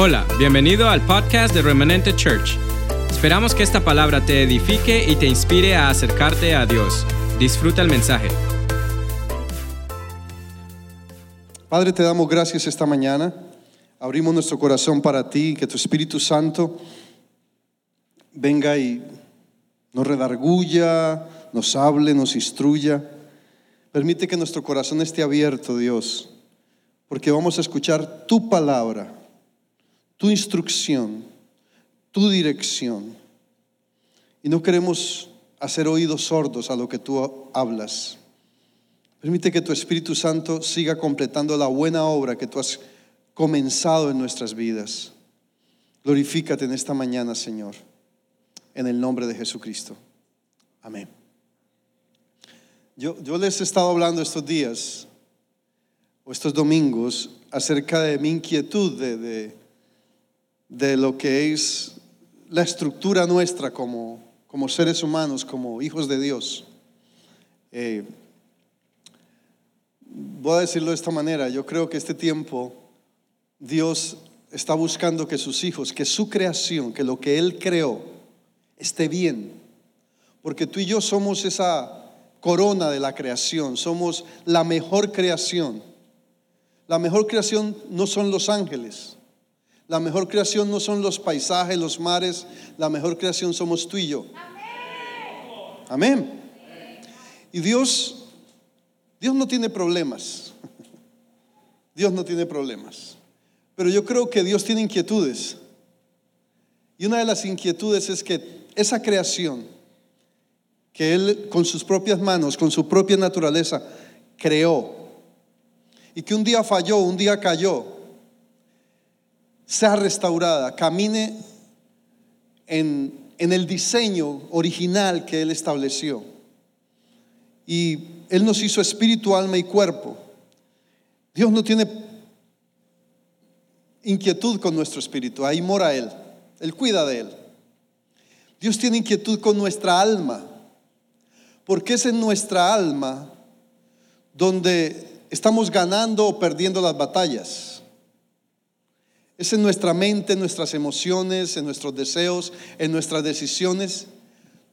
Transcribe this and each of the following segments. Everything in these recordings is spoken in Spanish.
Hola, bienvenido al podcast de Remanente Church. Esperamos que esta palabra te edifique y te inspire a acercarte a Dios. Disfruta el mensaje. Padre, te damos gracias esta mañana. Abrimos nuestro corazón para ti, que tu Espíritu Santo venga y nos redarguya, nos hable, nos instruya. Permite que nuestro corazón esté abierto, Dios, porque vamos a escuchar tu palabra, tu instrucción, tu dirección. Y no queremos hacer oídos sordos a lo que tú hablas. Permite que tu Espíritu Santo siga completando la buena obra que tú has comenzado en nuestras vidas. Glorifícate en esta mañana, Señor, en el nombre de Jesucristo. Amén. Yo, yo les he estado hablando estos días, o estos domingos, acerca de mi inquietud de, de, de lo que es la estructura nuestra como, como seres humanos, como hijos de Dios. Eh, voy a decirlo de esta manera, yo creo que este tiempo Dios está buscando que sus hijos, que su creación, que lo que Él creó, esté bien. Porque tú y yo somos esa corona de la creación, somos la mejor creación. La mejor creación no son los ángeles, la mejor creación no son los paisajes, los mares, la mejor creación somos tú y yo. Amén. Y Dios, Dios no tiene problemas. Dios no tiene problemas. Pero yo creo que Dios tiene inquietudes. Y una de las inquietudes es que esa creación, que Él con sus propias manos, con su propia naturaleza, creó, y que un día falló, un día cayó, sea restaurada, camine en, en el diseño original que Él estableció. Y Él nos hizo espíritu, alma y cuerpo. Dios no tiene inquietud con nuestro espíritu, ahí mora Él, Él cuida de Él. Dios tiene inquietud con nuestra alma porque es en nuestra alma donde estamos ganando o perdiendo las batallas. Es en nuestra mente, en nuestras emociones, en nuestros deseos, en nuestras decisiones,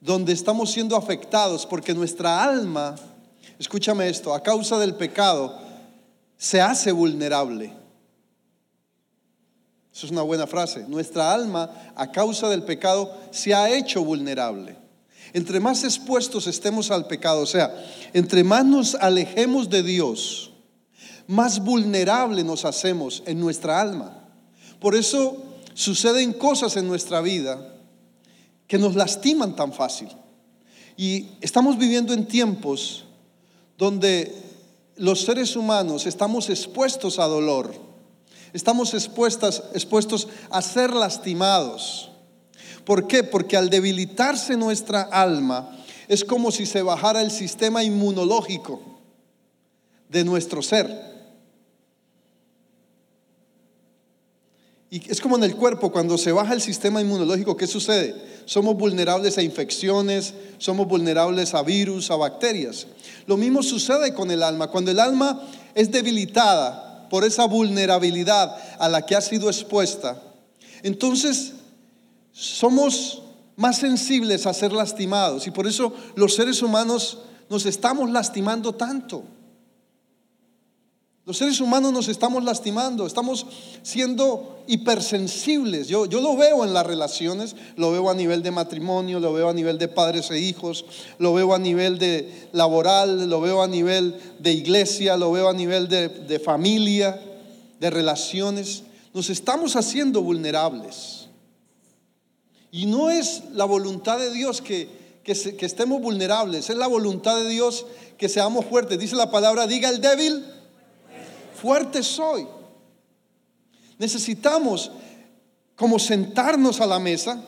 donde estamos siendo afectados porque nuestra alma, escúchame esto, a causa del pecado, se hace vulnerable. Eso es una buena frase. Nuestra alma, a causa del pecado, se ha hecho vulnerable. Entre más expuestos estemos al pecado, o sea, entre más nos alejemos de Dios, más vulnerable nos hacemos en nuestra alma. Por eso suceden cosas en nuestra vida que nos lastiman tan fácil. Y estamos viviendo en tiempos donde los seres humanos estamos expuestos a dolor, estamos expuestas, expuestos a ser lastimados. ¿Por qué? Porque al debilitarse nuestra alma es como si se bajara el sistema inmunológico de nuestro ser. Y es como en el cuerpo, cuando se baja el sistema inmunológico, ¿qué sucede? Somos vulnerables a infecciones, somos vulnerables a virus, a bacterias. Lo mismo sucede con el alma. Cuando el alma es debilitada por esa vulnerabilidad a la que ha sido expuesta, entonces somos más sensibles a ser lastimados y por eso los seres humanos nos estamos lastimando tanto. Los seres humanos nos estamos lastimando, estamos siendo hipersensibles. Yo, yo lo veo en las relaciones, lo veo a nivel de matrimonio, lo veo a nivel de padres e hijos, lo veo a nivel de laboral, lo veo a nivel de iglesia, lo veo a nivel de, de familia, de relaciones. Nos estamos haciendo vulnerables. Y no es la voluntad de Dios que, que, que, estemos vulnerables, es la voluntad de Dios que seamos fuertes. Dice la palabra, diga el débil, fuerte soy. Necesitamos como sentarnos a la mesa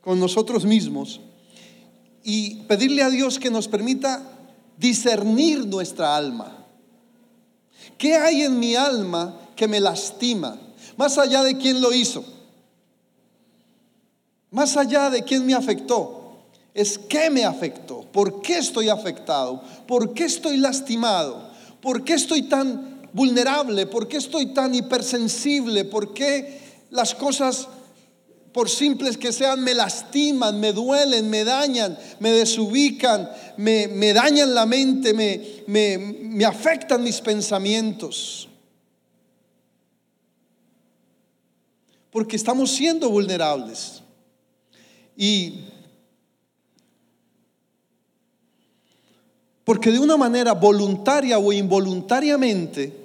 con nosotros mismos y pedirle a Dios que nos permita discernir nuestra alma. ¿Qué hay en mi alma que me lastima? Más allá de quién lo hizo. Más allá de quién me afectó, es qué me afectó, por qué estoy afectado, por qué estoy lastimado, por qué estoy tan vulnerable, por qué estoy tan hipersensible, por qué las cosas por simples que sean, me lastiman, me duelen, me dañan, me desubican, me, me dañan la mente, me, me, me afectan mis pensamientos. Porque estamos siendo vulnerables. Y porque de una manera voluntaria o involuntariamente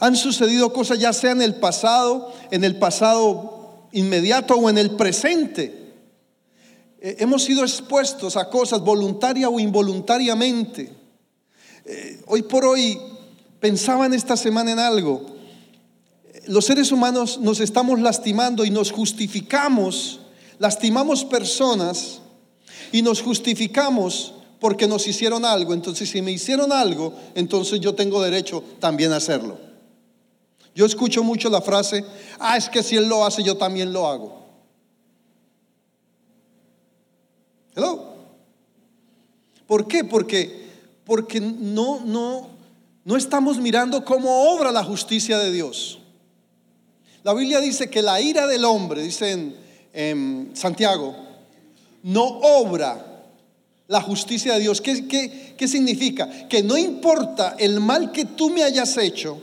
han sucedido cosas ya sea en el pasado, en el pasado inmediato o en el presente. Eh, hemos sido expuestos a cosas voluntaria o involuntariamente. Eh, hoy por hoy pensaba en esta semana en algo. Los seres humanos nos estamos lastimando y nos justificamos, lastimamos personas y nos justificamos porque nos hicieron algo. Entonces, si me hicieron algo, entonces yo tengo derecho también a hacerlo. Yo escucho mucho la frase, ah, es que si él lo hace, yo también lo hago. Hello. ¿Por qué? Porque, porque no, no, no estamos mirando cómo obra la justicia de Dios. La Biblia dice que la ira del hombre, dice en, en Santiago, no obra la justicia de Dios. ¿Qué, qué, qué significa? Que no importa el mal que tú me hayas hecho,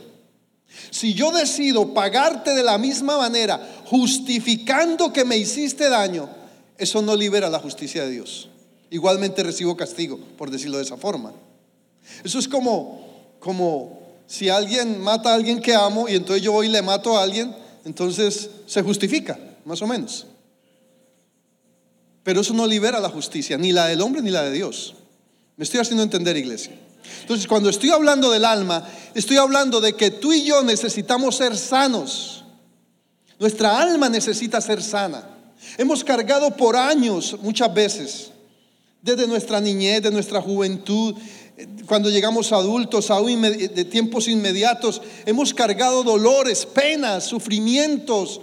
si yo decido pagarte de la misma manera, justificando que me hiciste daño, eso no libera la justicia de Dios. Igualmente recibo castigo, por decirlo de esa forma. Eso es como, como si alguien mata a alguien que amo y entonces yo voy y le mato a alguien, entonces se justifica, más o menos. Pero eso no libera la justicia, ni la del hombre ni la de Dios. Me estoy haciendo entender, iglesia. Entonces, cuando estoy hablando del alma, estoy hablando de que tú y yo necesitamos ser sanos. Nuestra alma necesita ser sana. Hemos cargado por años, muchas veces, desde nuestra niñez, de nuestra juventud, cuando llegamos adultos, aún de tiempos inmediatos, hemos cargado dolores, penas, sufrimientos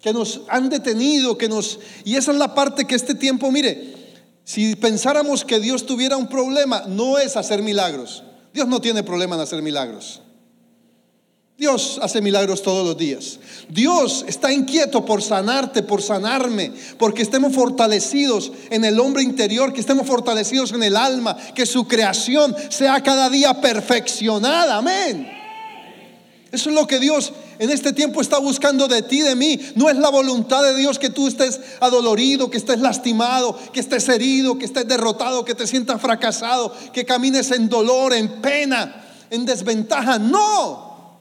que nos han detenido, que nos y esa es la parte que este tiempo, mire, si pensáramos que Dios tuviera un problema, no es hacer milagros. Dios no tiene problema en hacer milagros. Dios hace milagros todos los días. Dios está inquieto por sanarte, por sanarme, porque estemos fortalecidos en el hombre interior, que estemos fortalecidos en el alma, que su creación sea cada día perfeccionada. Amén. Eso es lo que Dios en este tiempo está buscando de ti, de mí. No es la voluntad de Dios que tú estés adolorido, que estés lastimado, que estés herido, que estés derrotado, que te sientas fracasado, que camines en dolor, en pena, en desventaja. No.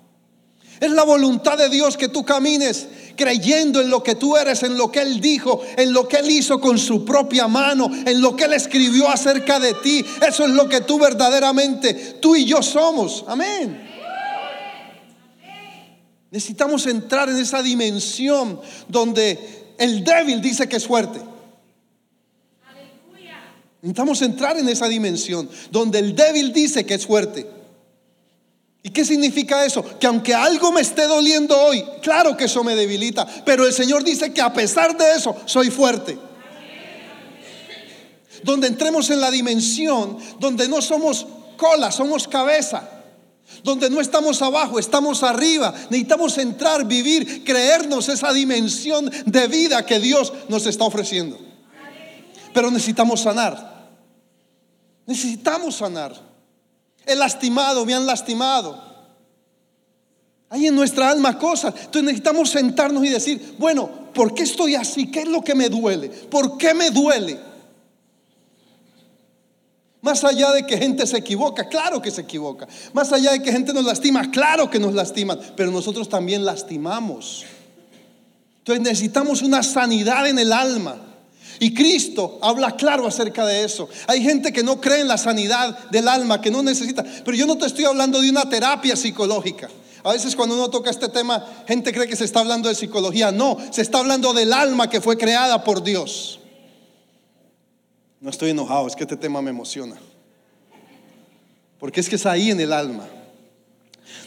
Es la voluntad de Dios que tú camines creyendo en lo que tú eres, en lo que Él dijo, en lo que Él hizo con su propia mano, en lo que Él escribió acerca de ti. Eso es lo que tú verdaderamente, tú y yo somos. Amén. Necesitamos entrar en esa dimensión donde el débil dice que es fuerte. Necesitamos entrar en esa dimensión donde el débil dice que es fuerte. ¿Y qué significa eso? Que aunque algo me esté doliendo hoy, claro que eso me debilita, pero el Señor dice que a pesar de eso soy fuerte. Donde entremos en la dimensión donde no somos cola, somos cabeza donde no estamos abajo, estamos arriba. Necesitamos entrar, vivir, creernos esa dimensión de vida que Dios nos está ofreciendo. Pero necesitamos sanar. Necesitamos sanar. He lastimado, me han lastimado. Hay en nuestra alma cosas. Entonces necesitamos sentarnos y decir, bueno, ¿por qué estoy así? ¿Qué es lo que me duele? ¿Por qué me duele? Más allá de que gente se equivoca, claro que se equivoca. Más allá de que gente nos lastima, claro que nos lastiman. Pero nosotros también lastimamos. Entonces necesitamos una sanidad en el alma. Y Cristo habla claro acerca de eso. Hay gente que no cree en la sanidad del alma, que no necesita. Pero yo no te estoy hablando de una terapia psicológica. A veces cuando uno toca este tema, gente cree que se está hablando de psicología. No, se está hablando del alma que fue creada por Dios. No estoy enojado, es que este tema me emociona. Porque es que es ahí en el alma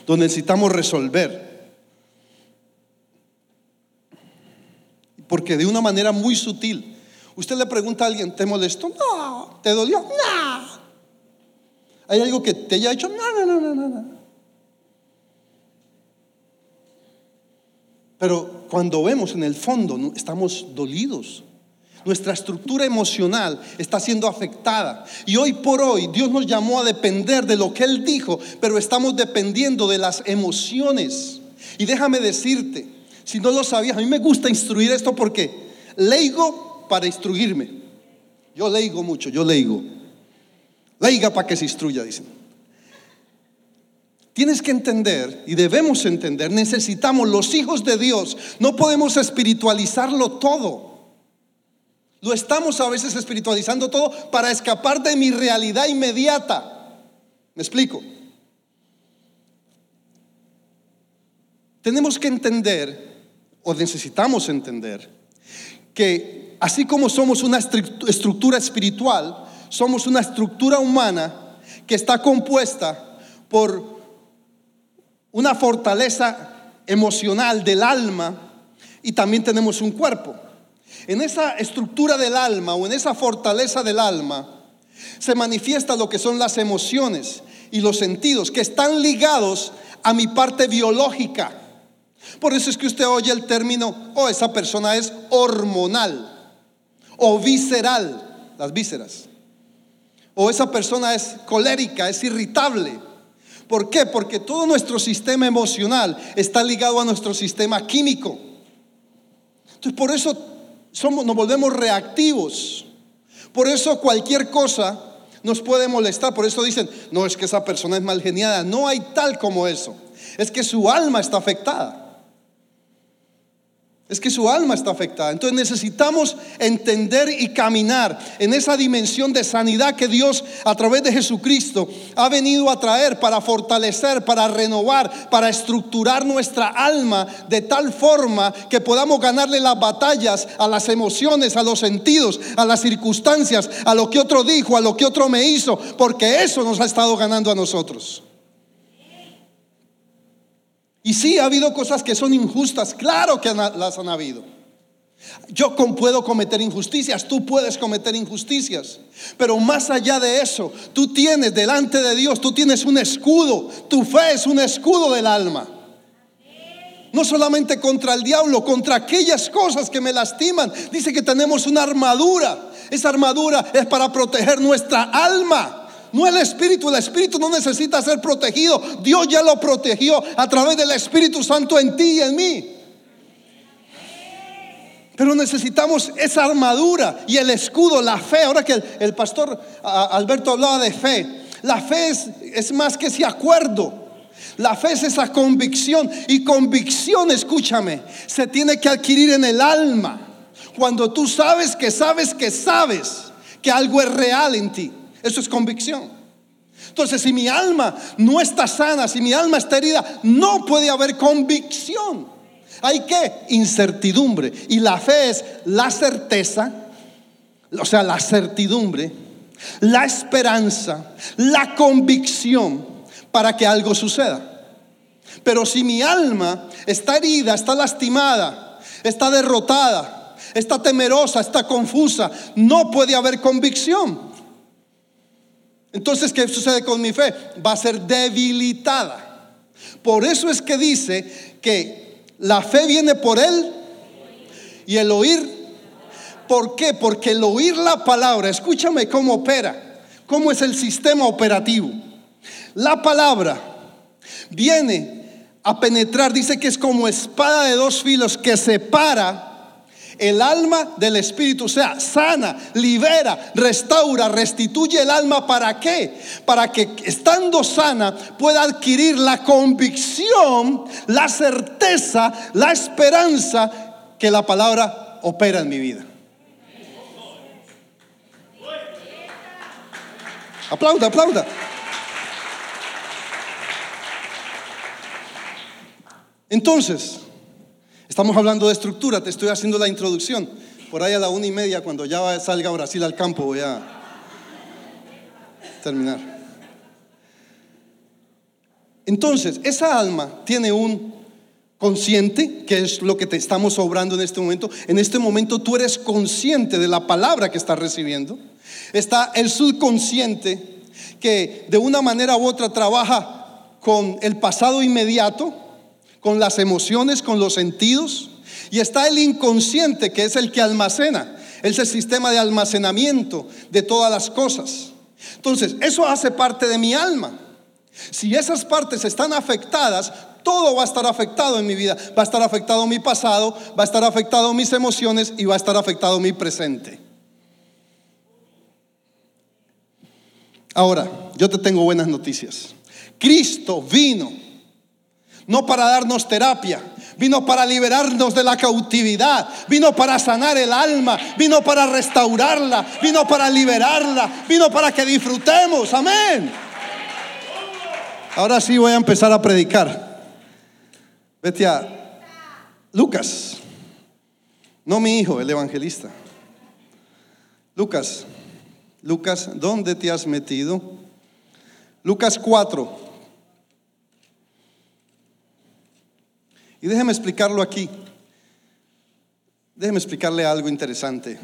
donde necesitamos resolver. Porque de una manera muy sutil, usted le pregunta a alguien, ¿te molestó? No. ¿Te dolió? No. ¿Hay algo que te haya hecho? No, no, no, no, no. Pero cuando vemos en el fondo, estamos dolidos. Nuestra estructura emocional está siendo afectada. Y hoy por hoy Dios nos llamó a depender de lo que Él dijo, pero estamos dependiendo de las emociones. Y déjame decirte, si no lo sabías, a mí me gusta instruir esto porque leigo para instruirme. Yo leigo mucho, yo leigo. Leiga para que se instruya, dicen. Tienes que entender y debemos entender, necesitamos los hijos de Dios, no podemos espiritualizarlo todo. Lo estamos a veces espiritualizando todo para escapar de mi realidad inmediata. ¿Me explico? Tenemos que entender, o necesitamos entender, que así como somos una estructura espiritual, somos una estructura humana que está compuesta por una fortaleza emocional del alma y también tenemos un cuerpo. En esa estructura del alma o en esa fortaleza del alma se manifiesta lo que son las emociones y los sentidos que están ligados a mi parte biológica. Por eso es que usted oye el término, oh, esa persona es hormonal o visceral, las vísceras. O esa persona es colérica, es irritable. ¿Por qué? Porque todo nuestro sistema emocional está ligado a nuestro sistema químico. Entonces, por eso somos, nos volvemos reactivos. Por eso cualquier cosa nos puede molestar. Por eso dicen, no es que esa persona es mal geniada. No hay tal como eso. Es que su alma está afectada es que su alma está afectada. Entonces necesitamos entender y caminar en esa dimensión de sanidad que Dios a través de Jesucristo ha venido a traer para fortalecer, para renovar, para estructurar nuestra alma de tal forma que podamos ganarle las batallas a las emociones, a los sentidos, a las circunstancias, a lo que otro dijo, a lo que otro me hizo, porque eso nos ha estado ganando a nosotros. Y sí, ha habido cosas que son injustas, claro que las han habido. Yo puedo cometer injusticias, tú puedes cometer injusticias, pero más allá de eso, tú tienes delante de Dios, tú tienes un escudo, tu fe es un escudo del alma. No solamente contra el diablo, contra aquellas cosas que me lastiman. Dice que tenemos una armadura. Esa armadura es para proteger nuestra alma. No el Espíritu, el Espíritu no necesita ser protegido. Dios ya lo protegió a través del Espíritu Santo en ti y en mí. Pero necesitamos esa armadura y el escudo, la fe. Ahora que el, pastor Alberto hablaba de fe, la fe es, es más que ese acuerdo. La fe es esa convicción y convicción, escúchame, se tiene que adquirir en el alma. Cuando tú sabes que sabes que sabes que algo es real en ti. Eso es convicción. Entonces, si mi alma no está sana, si mi alma está herida, no puede haber convicción. Hay que incertidumbre. Y la fe es la certeza, o sea, la certidumbre, la esperanza, la convicción para que algo suceda. Pero si mi alma está herida, está lastimada, está derrotada, está temerosa, está confusa, no puede haber convicción. Entonces, ¿qué sucede con mi fe? Va a ser debilitada. Por eso es que dice que la fe viene por él y el oír. ¿Por qué? Porque el oír la palabra, escúchame cómo opera, cómo es el sistema operativo. La palabra viene a penetrar, dice que es como espada de dos filos que separa el alma del Espíritu, sea, sana, libera, restaura, restituye el alma. ¿Para qué? Para que estando sana pueda adquirir la convicción, la certeza, la esperanza que la palabra opera en mi vida. Aplauda, aplauda. Entonces, Estamos hablando de estructura, te estoy haciendo la introducción. Por ahí a la una y media, cuando ya salga Brasil al campo, voy a terminar. Entonces, esa alma tiene un consciente, que es lo que te estamos obrando en este momento. En este momento tú eres consciente de la palabra que estás recibiendo. Está el subconsciente que de una manera u otra trabaja con el pasado inmediato con las emociones, con los sentidos. Y está el inconsciente, que es el que almacena. Es el sistema de almacenamiento de todas las cosas. Entonces, eso hace parte de mi alma. Si esas partes están afectadas, todo va a estar afectado en mi vida. Va a estar afectado mi pasado, va a estar afectado mis emociones y va a estar afectado mi presente. Ahora, yo te tengo buenas noticias. Cristo vino no para darnos terapia, vino para liberarnos de la cautividad, vino para sanar el alma, vino para restaurarla, vino para liberarla, vino para que disfrutemos. Amén. Ahora sí voy a empezar a predicar. Vete a Lucas, no mi hijo, el evangelista. Lucas, Lucas, ¿dónde te has metido? Lucas 4. Y déjeme explicarlo aquí. Déjeme explicarle algo interesante.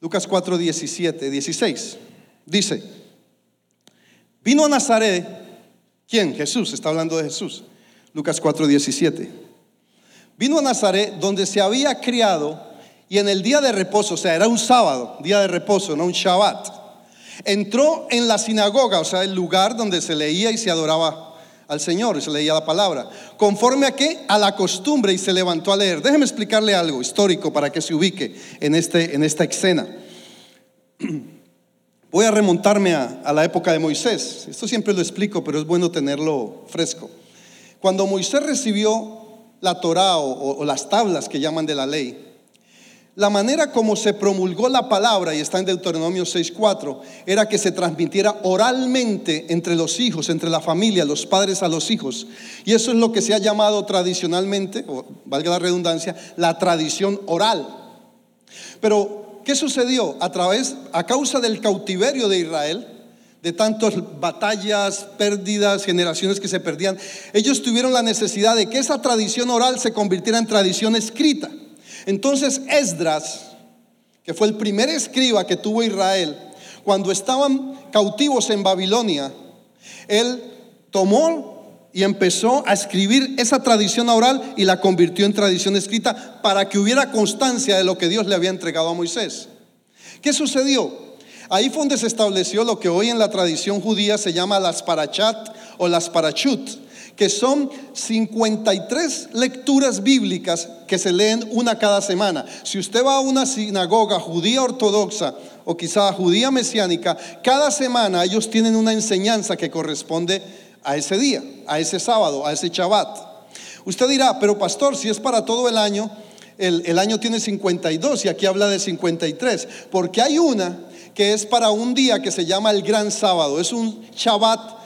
Lucas 4, 17, 16. Dice, vino a Nazaret, ¿quién? Jesús, está hablando de Jesús. Lucas 4, 17. Vino a Nazaret donde se había criado y en el día de reposo, o sea, era un sábado, día de reposo, no un Shabbat. Entró en la sinagoga, o sea, el lugar donde se leía y se adoraba al Señor se leía la palabra. Conforme a qué? A la costumbre y se levantó a leer. Déjeme explicarle algo histórico para que se ubique en, este, en esta escena. Voy a remontarme a, la época de Moisés. Esto siempre lo explico, pero es bueno tenerlo fresco. Cuando Moisés recibió la Torá o las tablas que llaman de la ley, la manera como se promulgó la palabra, y está en Deuteronomio 6.4, era que se transmitiera oralmente entre los hijos, entre la familia, los padres a los hijos. Y eso es lo que se ha llamado tradicionalmente, o valga la redundancia, la tradición oral. Pero, ¿qué sucedió? A través, a causa del cautiverio de Israel, de tantas batallas, pérdidas, generaciones que se perdían, ellos tuvieron la necesidad de que esa tradición oral se convirtiera en tradición escrita. Entonces Esdras, que fue el primer escriba que tuvo Israel, cuando estaban cautivos en Babilonia, él tomó y empezó a escribir esa tradición oral y la convirtió en tradición escrita para que hubiera constancia de lo que Dios le había entregado a Moisés. ¿Qué sucedió? Ahí fue donde se estableció lo que hoy en la tradición judía se llama las parachat o las parachut que son 53 lecturas bíblicas que se leen una cada semana. Si usted va a una sinagoga judía ortodoxa o quizá judía mesiánica, cada semana ellos tienen una enseñanza que corresponde a ese día, a ese sábado, a ese Shabbat. Usted dirá, pero pastor, si es para todo el año, el, el año tiene 52 y aquí habla de 53, porque hay una que es para un día que se llama el gran sábado, es un Shabbat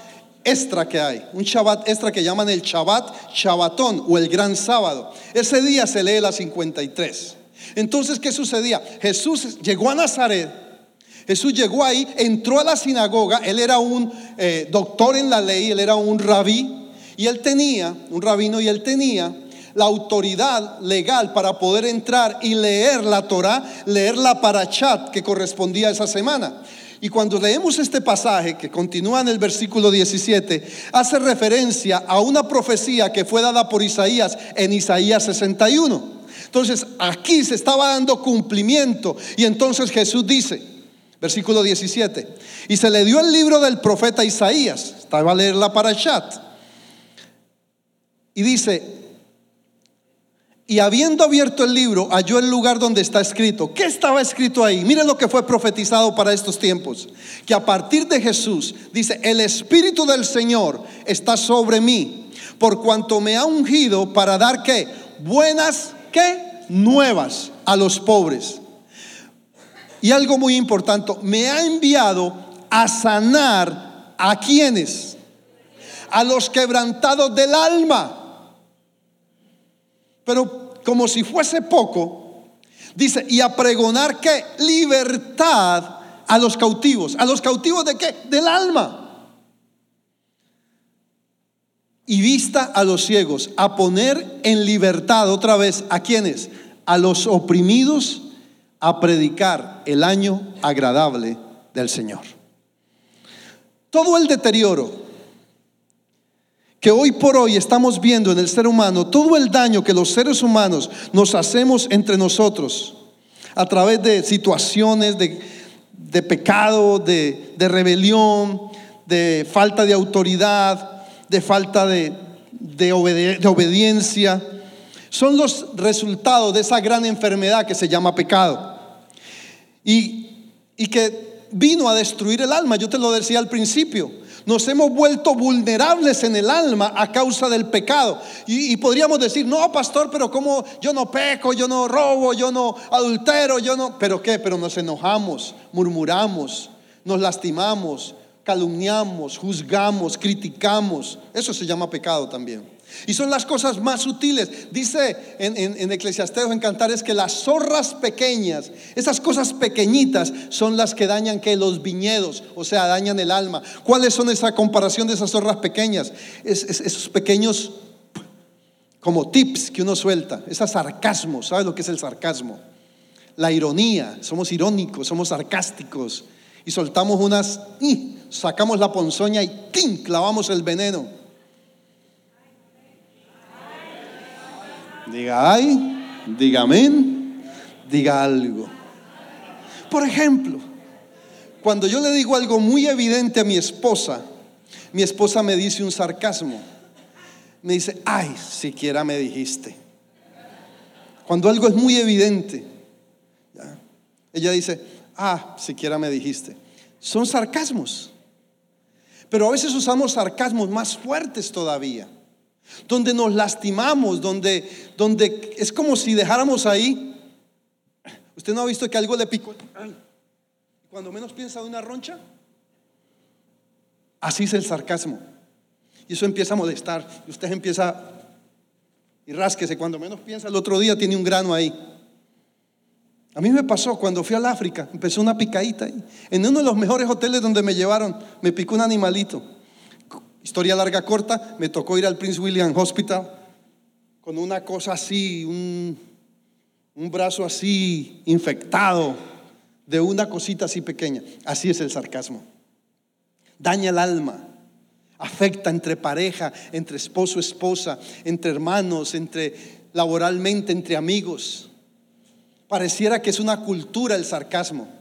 extra que hay, un Shabbat extra que llaman el Shabbat Shabbatón o el Gran Sábado. Ese día se lee la 53. Entonces, ¿qué sucedía? Jesús llegó a Nazaret, Jesús llegó ahí, entró a la sinagoga, él era un eh, doctor en la ley, él era un rabí, y él tenía, un rabino, y él tenía la autoridad legal para poder entrar y leer la Torah, leer la parachat que correspondía a esa semana. Y cuando leemos este pasaje que continúa en el versículo 17, hace referencia a una profecía que fue dada por Isaías en Isaías 61. Entonces aquí se estaba dando cumplimiento. Y entonces Jesús dice, versículo 17, y se le dio el libro del profeta Isaías, estaba a leer la parashat, y dice, y habiendo abierto el libro, halló el lugar donde está escrito. ¿Qué estaba escrito ahí? Miren lo que fue profetizado para estos tiempos. Que a partir de Jesús, dice, el Espíritu del Señor está sobre mí, por cuanto me ha ungido para dar qué? Buenas, ¿qué? Nuevas a los pobres. Y algo muy importante, me ha enviado a sanar a quienes? A los quebrantados del alma pero como si fuese poco, dice, y a pregonar libertad a los cautivos. ¿A los cautivos de qué? Del alma. Y vista a los ciegos, a poner en libertad otra vez a quienes? A los oprimidos, a predicar el año agradable del Señor. Todo el deterioro que hoy por hoy estamos viendo en el ser humano todo el daño que los seres humanos nos hacemos entre nosotros a través de situaciones de, pecado, de, rebelión, de falta de autoridad, de falta de, de obediencia, son los resultados de esa gran enfermedad que se llama pecado. Y, y que vino a destruir el alma, yo te lo decía al principio. Nos hemos vuelto vulnerables en el alma a causa del pecado. Y, podríamos decir, no, pastor, pero como yo no peco, yo no robo, yo no adultero, yo no... ¿Pero qué? Pero nos enojamos, murmuramos, nos lastimamos, calumniamos, juzgamos, criticamos. Eso se llama pecado también. Y son las cosas más sutiles. Dice en, en, en en Cantares que las zorras pequeñas, esas cosas pequeñitas, son las que dañan que los viñedos, o sea, dañan el alma. ¿Cuáles son esa comparación de esas zorras pequeñas? esos pequeños como tips que uno suelta, esas sarcasmos. ¿Sabes lo que es el sarcasmo? La ironía. Somos irónicos, somos sarcásticos. Y soltamos unas, sacamos la ponzoña y ¡tim! clavamos el veneno. Diga ay, diga amén, diga algo. Por ejemplo, cuando yo le digo algo muy evidente a mi esposa, mi esposa me dice un sarcasmo. Me dice, ay, siquiera me dijiste. Cuando algo es muy evidente, ella dice, ah, siquiera me dijiste. Son sarcasmos. Pero a veces usamos sarcasmos más fuertes todavía donde nos lastimamos, donde, donde es como si dejáramos ahí. ¿Usted no ha visto que algo le picó? Cuando menos piensa de una roncha, así es el sarcasmo. Y eso empieza a molestar. Y usted empieza y rásquese. Cuando menos piensa, el otro día tiene un grano ahí. A mí me pasó cuando fui al África, empezó una picadita. En uno de los mejores hoteles donde me llevaron, me picó un animalito. Historia larga, corta, me tocó ir al Prince William Hospital con una cosa así, un, un brazo así infectado de una cosita así pequeña. Así es el sarcasmo. Daña el alma, afecta entre pareja, entre esposo, esposa, entre hermanos, entre laboralmente, entre amigos. Pareciera que es una cultura el sarcasmo.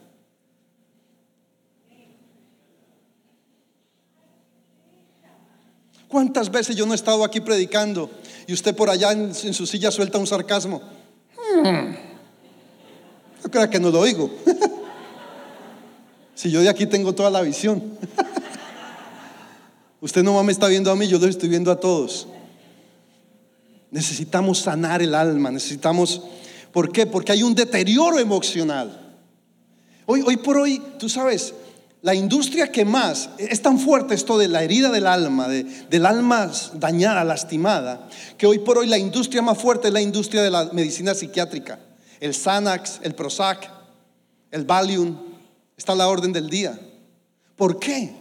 ¿Cuántas veces yo no he estado aquí predicando y usted por allá en, su silla suelta un sarcasmo? Hmm. No crea que no lo oigo. si yo de aquí tengo toda la visión. usted no me está viendo a mí, yo lo estoy viendo a todos. Necesitamos sanar el alma, necesitamos... ¿Por qué? Porque hay un deterioro emocional. Hoy, hoy por hoy, tú sabes, la industria que más, es tan fuerte esto de la herida del alma, de, del alma dañada, lastimada, que hoy por hoy la industria más fuerte es la industria de la medicina psiquiátrica. El Xanax, el Prozac, el Valium, está a la orden del día. ¿Por qué?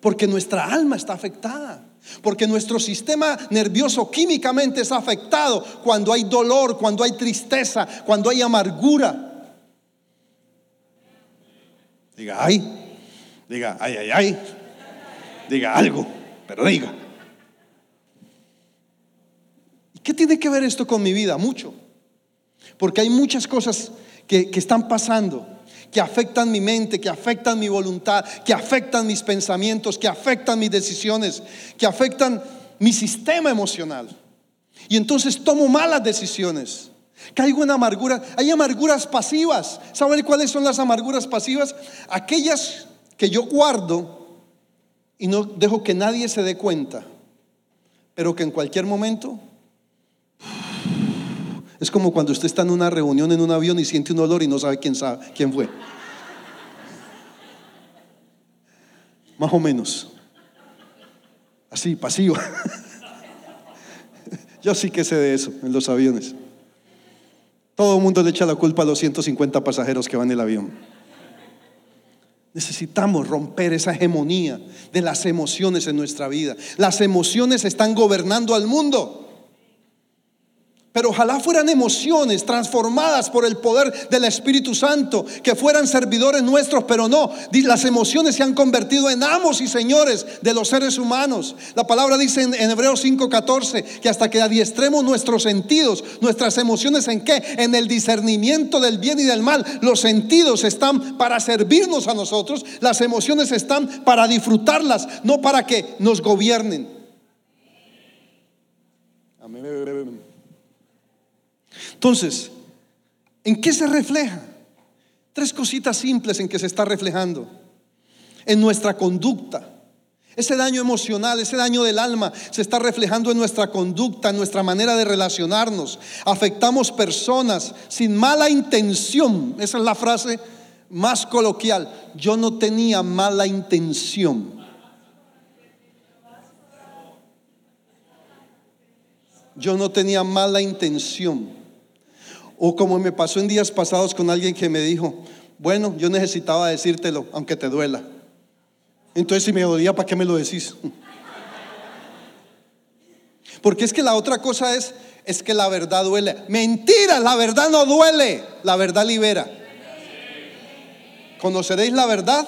Porque nuestra alma está afectada. Porque nuestro sistema nervioso químicamente es afectado cuando hay dolor, cuando hay tristeza, cuando hay amargura. Diga, ay, Diga, ay, ay, ay. Diga algo, pero diga. ¿Y qué tiene que ver esto con mi vida? Mucho. Porque hay muchas cosas que, que están pasando que afectan mi mente, que afectan mi voluntad, que afectan mis pensamientos, que afectan mis decisiones, que afectan mi sistema emocional. Y entonces tomo malas decisiones. Caigo en amargura. Hay amarguras pasivas. ¿Saben cuáles son las amarguras pasivas? Aquellas que yo guardo y no dejo que nadie se dé cuenta, pero que en cualquier momento es como cuando usted está en una reunión en un avión y siente un olor y no sabe quién sabe quién fue. Más o menos. Así, pasivo. Yo sí que sé de eso en los aviones. Todo el mundo le echa la culpa a los 150 pasajeros que van en el avión. Necesitamos romper esa hegemonía de las emociones en nuestra vida. Las emociones están gobernando al mundo. Pero ojalá fueran emociones transformadas por el poder del Espíritu Santo, que fueran servidores nuestros, pero no. Las emociones se han convertido en amos y señores de los seres humanos. La palabra dice en, Hebreos 5:14 que hasta que adiestremos nuestros sentidos, nuestras emociones en qué? En el discernimiento del bien y del mal. Los sentidos están para servirnos a nosotros, las emociones están para disfrutarlas, no para que nos gobiernen. Amén. Entonces, ¿en qué se refleja? Tres cositas simples en que se está reflejando. En nuestra conducta. Ese daño emocional, ese daño del alma se está reflejando en nuestra conducta, en nuestra manera de relacionarnos. Afectamos personas sin mala intención. Esa es la frase más coloquial. Yo no tenía mala intención. Yo no tenía mala intención. O como me pasó en días pasados con alguien que me dijo, bueno, yo necesitaba decírtelo, aunque te duela. Entonces si me dolía, ¿para qué me lo decís? Porque es que la otra cosa es, es que la verdad duele. Mentira, la verdad no duele, la verdad libera. Conoceréis la verdad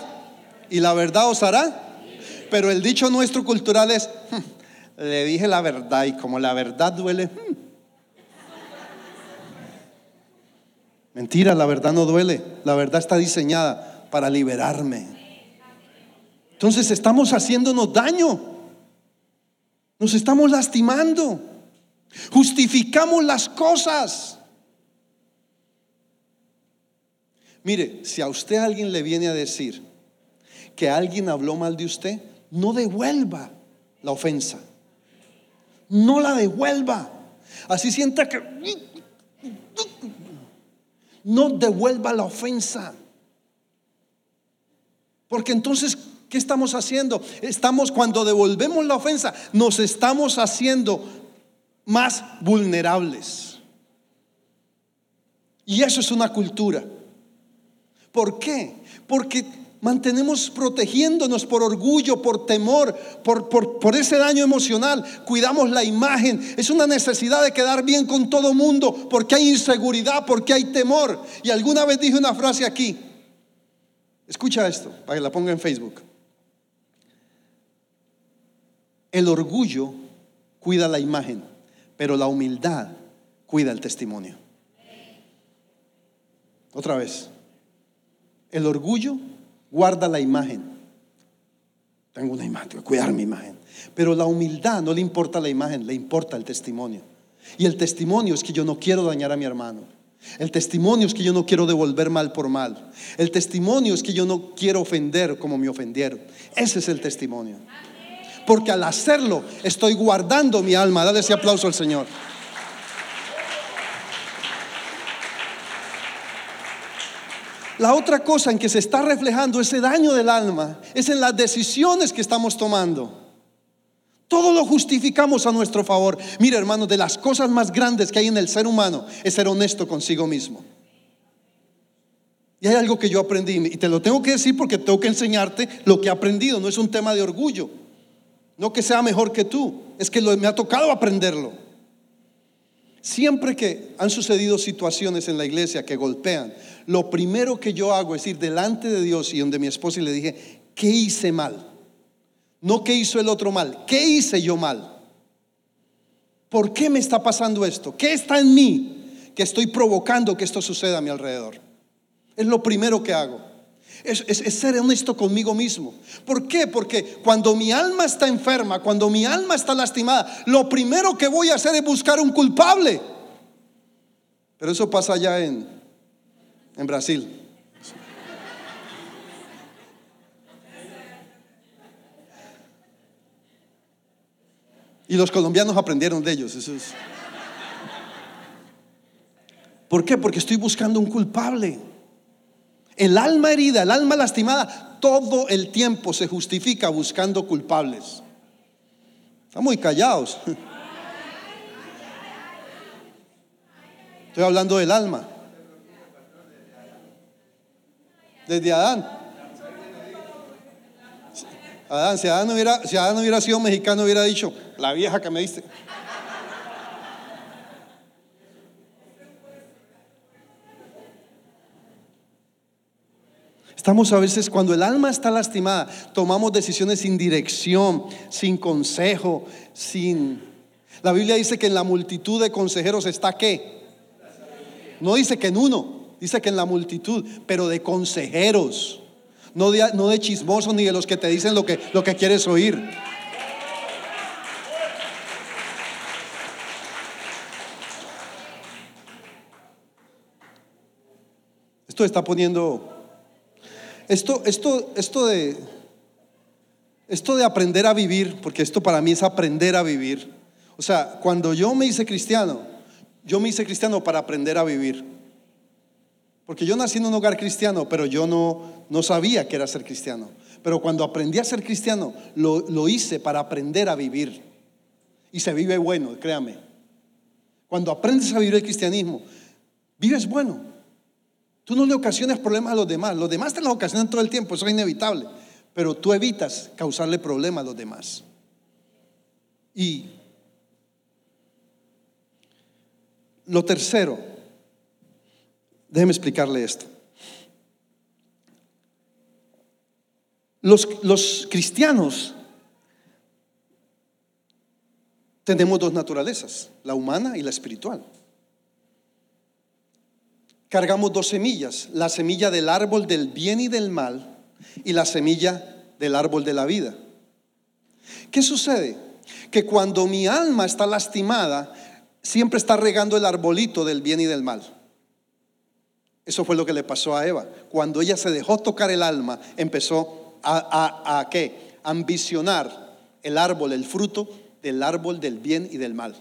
y la verdad os hará. Pero el dicho nuestro cultural es, hmm, le dije la verdad y como la verdad duele, Mentira, la verdad no duele. La verdad está diseñada para liberarme. Entonces estamos haciéndonos daño. Nos estamos lastimando. Justificamos las cosas. Mire, si a usted alguien le viene a decir que alguien habló mal de usted, no devuelva la ofensa. No la devuelva. Así sienta que no devuelva la ofensa. Porque entonces, ¿qué estamos haciendo? Estamos, cuando devolvemos la ofensa, nos estamos haciendo más vulnerables. Y eso es una cultura. ¿Por qué? Porque mantenemos protegiéndonos por orgullo, por temor, por, por, ese daño emocional. Cuidamos la imagen. Es una necesidad de quedar bien con todo mundo porque hay inseguridad, porque hay temor. Y alguna vez dije una frase aquí. Escucha esto, para que la ponga en Facebook. El orgullo cuida la imagen, pero la humildad cuida el testimonio. Otra vez. El orgullo guarda la imagen. Tengo una imagen, tengo que cuidar mi imagen. Pero la humildad no le importa la imagen, le importa el testimonio. Y el testimonio es que yo no quiero dañar a mi hermano. El testimonio es que yo no quiero devolver mal por mal. El testimonio es que yo no quiero ofender como me ofendieron. Ese es el testimonio. Porque al hacerlo estoy guardando mi alma. Dale ese aplauso al Señor. La otra cosa en que se está reflejando ese daño del alma es en las decisiones que estamos tomando. Todo lo justificamos a nuestro favor. Mira, hermano, de las cosas más grandes que hay en el ser humano es ser honesto consigo mismo. Y hay algo que yo aprendí, y te lo tengo que decir porque tengo que enseñarte lo que he aprendido. No es un tema de orgullo. No que sea mejor que tú, es que me ha tocado aprenderlo. Siempre que han sucedido situaciones en la iglesia que golpean, lo primero que yo hago es ir delante de Dios y donde mi esposa y le dije, ¿qué hice mal? No qué hizo el otro mal, ¿qué hice yo mal? ¿Por qué me está pasando esto? ¿Qué está en mí que estoy provocando que esto suceda a mi alrededor? Es lo primero que hago. Es, es, ser honesto conmigo mismo. ¿Por qué? Porque cuando mi alma está enferma, cuando mi alma está lastimada, lo primero que voy a hacer es buscar un culpable. Pero eso pasa allá en, en Brasil. Y los colombianos aprendieron de ellos. Eso es. ¿Por qué? Porque estoy buscando un culpable. El alma herida, el alma lastimada, todo el tiempo se justifica buscando culpables. Están muy callados. Estoy hablando del alma. Desde Adán. Adán, si Adán, hubiera, si Adán hubiera sido mexicano, hubiera dicho, la vieja que me diste. Estamos a veces, cuando el alma está lastimada, tomamos decisiones sin dirección, sin consejo, sin... La Biblia dice que en la multitud de consejeros está qué. No dice que en uno dice que en la multitud, pero de consejeros, no de, chismosos ni de los que te dicen lo que, lo que quieres oír. Esto está poniendo esto, esto, esto de esto de aprender a vivir, porque esto para mí es aprender a vivir. O sea, cuando yo me hice cristiano, yo me hice cristiano para aprender a vivir. Porque yo nací en un hogar cristiano, pero yo no, no sabía que era ser cristiano. Pero cuando aprendí a ser cristiano, lo, lo hice para aprender a vivir. Y se vive bueno, créame. Cuando aprendes a vivir el cristianismo, vives bueno. Tú no le ocasionas problemas a los demás. Los demás te los ocasionan todo el tiempo, eso es inevitable. Pero tú evitas causarle problemas a los demás. Y lo tercero, déjeme explicarle esto. Los, los cristianos tenemos dos naturalezas, la humana y la espiritual cargamos dos semillas, la semilla del árbol del bien y del mal y la semilla del árbol de la vida. ¿Qué sucede? Que cuando mi alma está lastimada, siempre está regando el arbolito del bien y del mal. Eso fue lo que le pasó a Eva. Cuando ella se dejó tocar el alma, empezó a, a, ¿qué? ambicionar el árbol, el fruto del árbol del bien y del mal.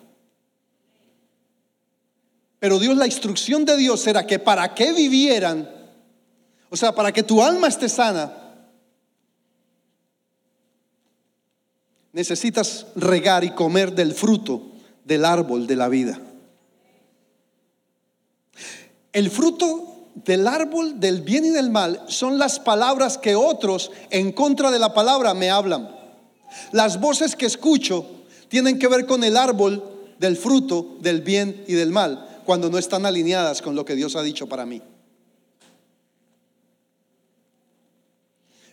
Pero Dios, la instrucción de Dios era que para que vivieran, o sea, para que tu alma esté sana, necesitas regar y comer del fruto del árbol de la vida. El fruto del árbol del bien y del mal son las palabras que otros en contra de la palabra me hablan. Las voces que escucho tienen que ver con el árbol del fruto del bien y del mal cuando no están alineadas con lo que Dios ha dicho para mí.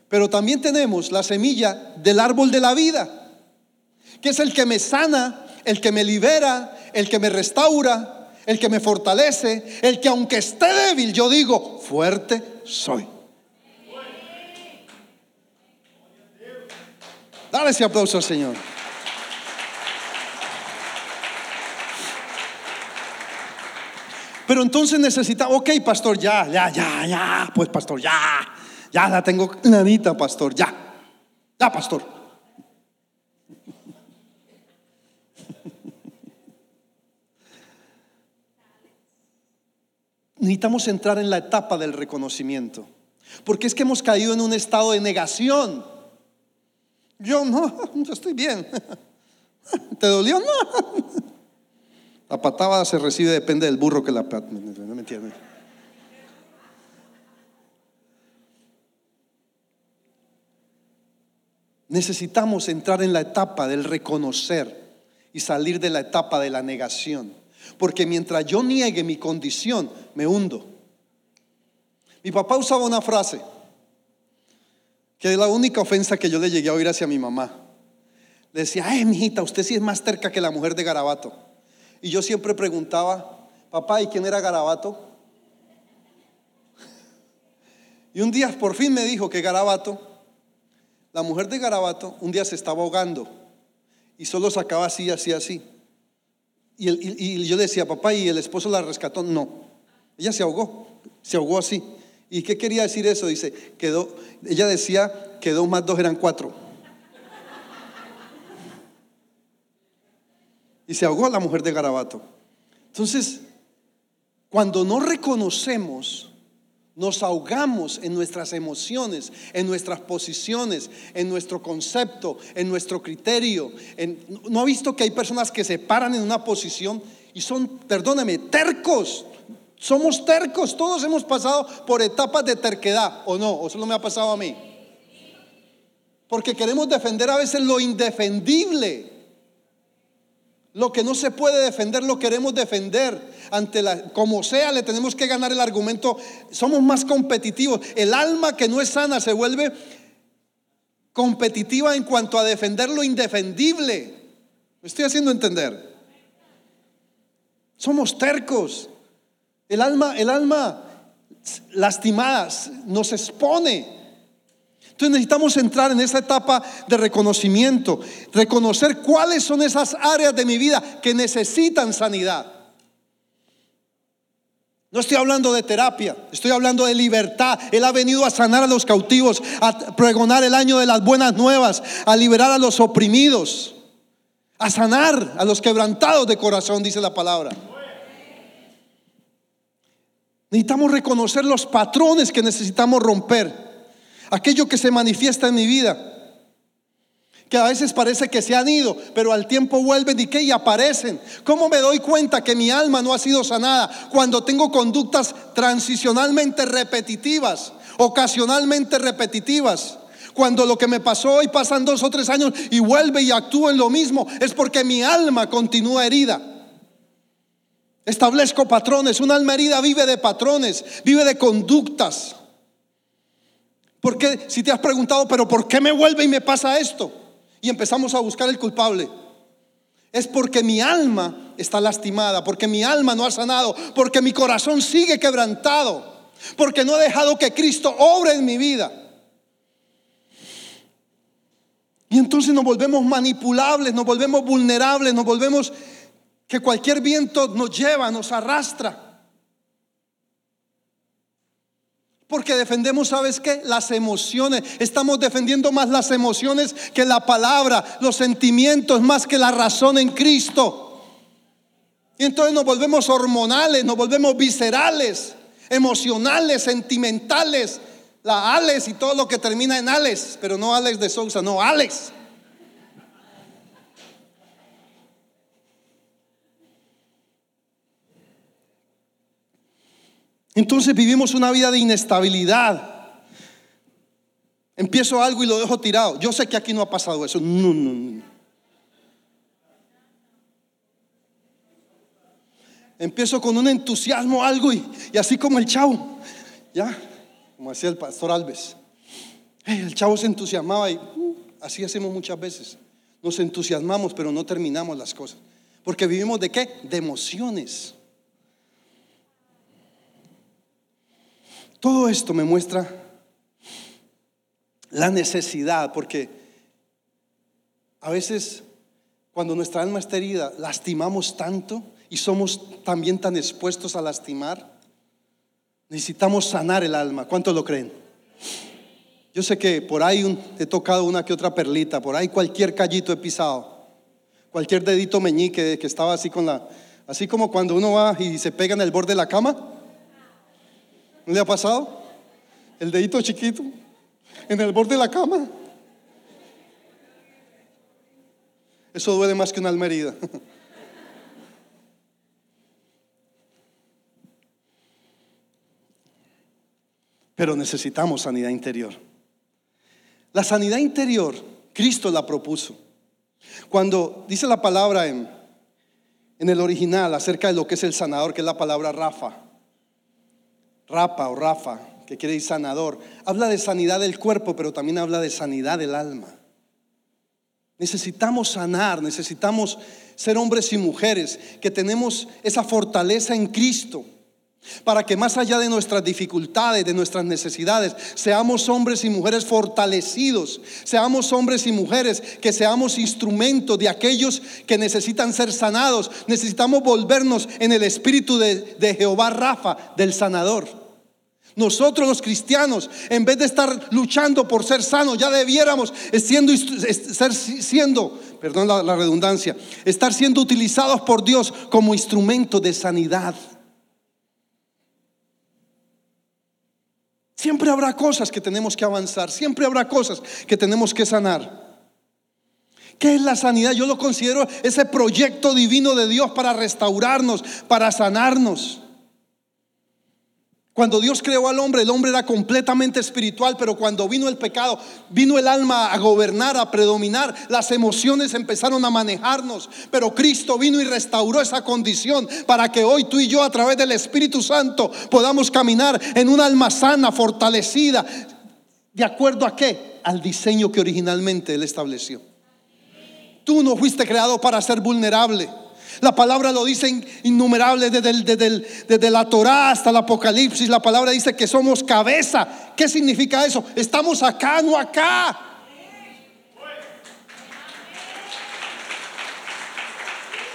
Pero también tenemos la semilla del árbol de la vida, que es el que me sana, el que me libera, el que me restaura, el que me fortalece, el que aunque esté débil, yo digo, fuerte soy. Dale ese aplauso al Señor. Pero entonces necesita, ok, pastor, ya, ya, ya, ya, pues pastor, ya, ya la tengo nanita, pastor, ya, ya, pastor. Necesitamos entrar en la etapa del reconocimiento, porque es que hemos caído en un estado de negación. Yo no, yo estoy bien. ¿Te dolió? No. La patada se recibe, depende del burro que la No me entiendes. Necesitamos entrar en la etapa del reconocer y salir de la etapa de la negación. Porque mientras yo niegue mi condición, me hundo. Mi papá usaba una frase que es la única ofensa que yo le llegué a oír hacia mi mamá. Le decía, ay, mijita, usted sí es más terca que la mujer de Garabato. Y yo siempre preguntaba, papá, ¿y quién era Garabato? Y un día por fin me dijo que Garabato, la mujer de Garabato, un día se estaba ahogando y solo sacaba así, así, así. Y, y, yo decía, papá, ¿y el esposo la rescató? No, ella se ahogó, se ahogó así. ¿Y qué quería decir eso? Dice, quedó, ella decía que dos más dos eran cuatro. y se ahogó la mujer de Garabato. Entonces, cuando no reconocemos, nos ahogamos en nuestras emociones, en nuestras posiciones, en nuestro concepto, en nuestro criterio. ¿No ha visto que hay personas que se paran en una posición y son, perdóneme, tercos? Somos tercos, todos hemos pasado por etapas de terquedad, ¿o no? ¿O solo me ha pasado a mí? Porque queremos defender a veces lo indefendible. Lo que no se puede defender lo queremos defender. Ante la, como sea, le tenemos que ganar el argumento. Somos más competitivos. El alma que no es sana se vuelve competitiva en cuanto a defender lo indefendible. Me estoy haciendo entender. Somos tercos. El alma, el alma lastimada nos expone. Entonces necesitamos entrar en esa etapa de reconocimiento, reconocer cuáles son esas áreas de mi vida que necesitan sanidad. No estoy hablando de terapia, estoy hablando de libertad. Él ha venido a sanar a los cautivos, a pregonar el año de las buenas nuevas, a liberar a los oprimidos, a sanar a los quebrantados de corazón, dice la palabra. Necesitamos reconocer los patrones que necesitamos romper aquello que se manifiesta en mi vida, que a veces parece que se han ido, pero al tiempo vuelven y que y aparecen. ¿Cómo me doy cuenta que mi alma no ha sido sanada cuando tengo conductas transicionalmente repetitivas, ocasionalmente repetitivas? Cuando lo que me pasó hoy pasan dos o tres años y vuelve y actúa en lo mismo, es porque mi alma continúa herida. Establezco patrones. Un alma herida vive de patrones, vive de conductas. Porque si te has preguntado, pero ¿por qué me vuelve y me pasa esto? Y empezamos a buscar el culpable. Es porque mi alma está lastimada, porque mi alma no ha sanado, porque mi corazón sigue quebrantado, porque no he dejado que Cristo obre en mi vida. Y entonces nos volvemos manipulables, nos volvemos vulnerables, nos volvemos que cualquier viento nos lleva, nos arrastra. Porque defendemos, ¿sabes qué? Las emociones. Estamos defendiendo más las emociones que la palabra, los sentimientos más que la razón en Cristo. Y entonces nos volvemos hormonales, nos volvemos viscerales, emocionales, sentimentales. La Alex y todo lo que termina en Alex, pero no Alex de Sousa, no Alex. Entonces vivimos una vida de inestabilidad. Empiezo algo y lo dejo tirado. Yo sé que aquí no ha pasado eso. No, no, no. Empiezo con un entusiasmo algo y, así como el chavo, ya, como decía el pastor Alves. El chavo se entusiasmaba y uh, así hacemos muchas veces. Nos entusiasmamos, pero no terminamos las cosas. Porque vivimos de qué? De emociones. Todo esto me muestra la necesidad, porque a veces cuando nuestra alma está herida, lastimamos tanto y somos también tan expuestos a lastimar. Necesitamos sanar el alma. ¿Cuántos lo creen? Yo sé que por ahí he tocado una que otra perlita, por ahí cualquier callito he pisado, cualquier dedito meñique que estaba así con la, así como cuando uno va y se pega en el borde de la cama. ¿No le ha pasado? El dedito chiquito en el borde de la cama. Eso duele más que una alma herida. Pero necesitamos sanidad interior. La sanidad interior, Cristo la propuso. Cuando dice la palabra en, en el original acerca de lo que es el sanador, que es la palabra Rafa, Rapa o Rafa, que quiere decir sanador, habla de sanidad del cuerpo, pero también habla de sanidad del alma. Necesitamos sanar, necesitamos ser hombres y mujeres que tenemos esa fortaleza en Cristo para que más allá de nuestras dificultades, de nuestras necesidades, seamos hombres y mujeres fortalecidos, seamos hombres y mujeres que seamos instrumentos de aquellos que necesitan ser sanados. Necesitamos volvernos en el espíritu de, Jehová Rafa, del sanador. Nosotros los cristianos, en vez de estar luchando por ser sanos, ya debiéramos siendo, ser siendo, perdón la redundancia, estar siendo utilizados por Dios como instrumento de sanidad. Siempre habrá cosas que tenemos que avanzar, siempre habrá cosas que tenemos que sanar. ¿Qué es la sanidad? Yo lo considero ese proyecto divino de Dios para restaurarnos, para sanarnos. Cuando Dios creó al hombre, el hombre era completamente espiritual, pero cuando vino el pecado, vino el alma a gobernar, a predominar, las emociones empezaron a manejarnos, pero Cristo vino y restauró esa condición para que hoy tú y yo a través del Espíritu Santo podamos caminar en una alma sana, fortalecida, de acuerdo a qué? Al diseño que originalmente Él estableció. Tú no fuiste creado para ser vulnerable. La palabra lo dice innumerable desde, la Torá hasta el Apocalipsis. La palabra dice que somos cabeza. ¿Qué significa eso? Estamos acá, no acá.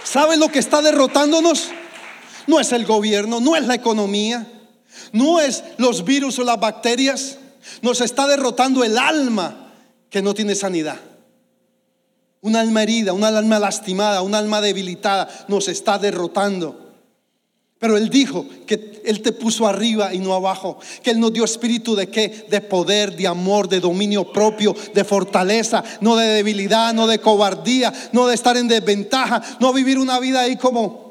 ¿Sabe lo que está derrotándonos? No es el gobierno, no es la economía, no es los virus o las bacterias. Nos está derrotando el alma que no tiene sanidad. Un alma herida, un alma lastimada, un alma debilitada nos está derrotando. Pero Él dijo que Él te puso arriba y no abajo. Que Él nos dio espíritu de qué? De poder, de amor, de dominio propio, de fortaleza, no de debilidad, no de cobardía, no de estar en desventaja, no vivir una vida ahí como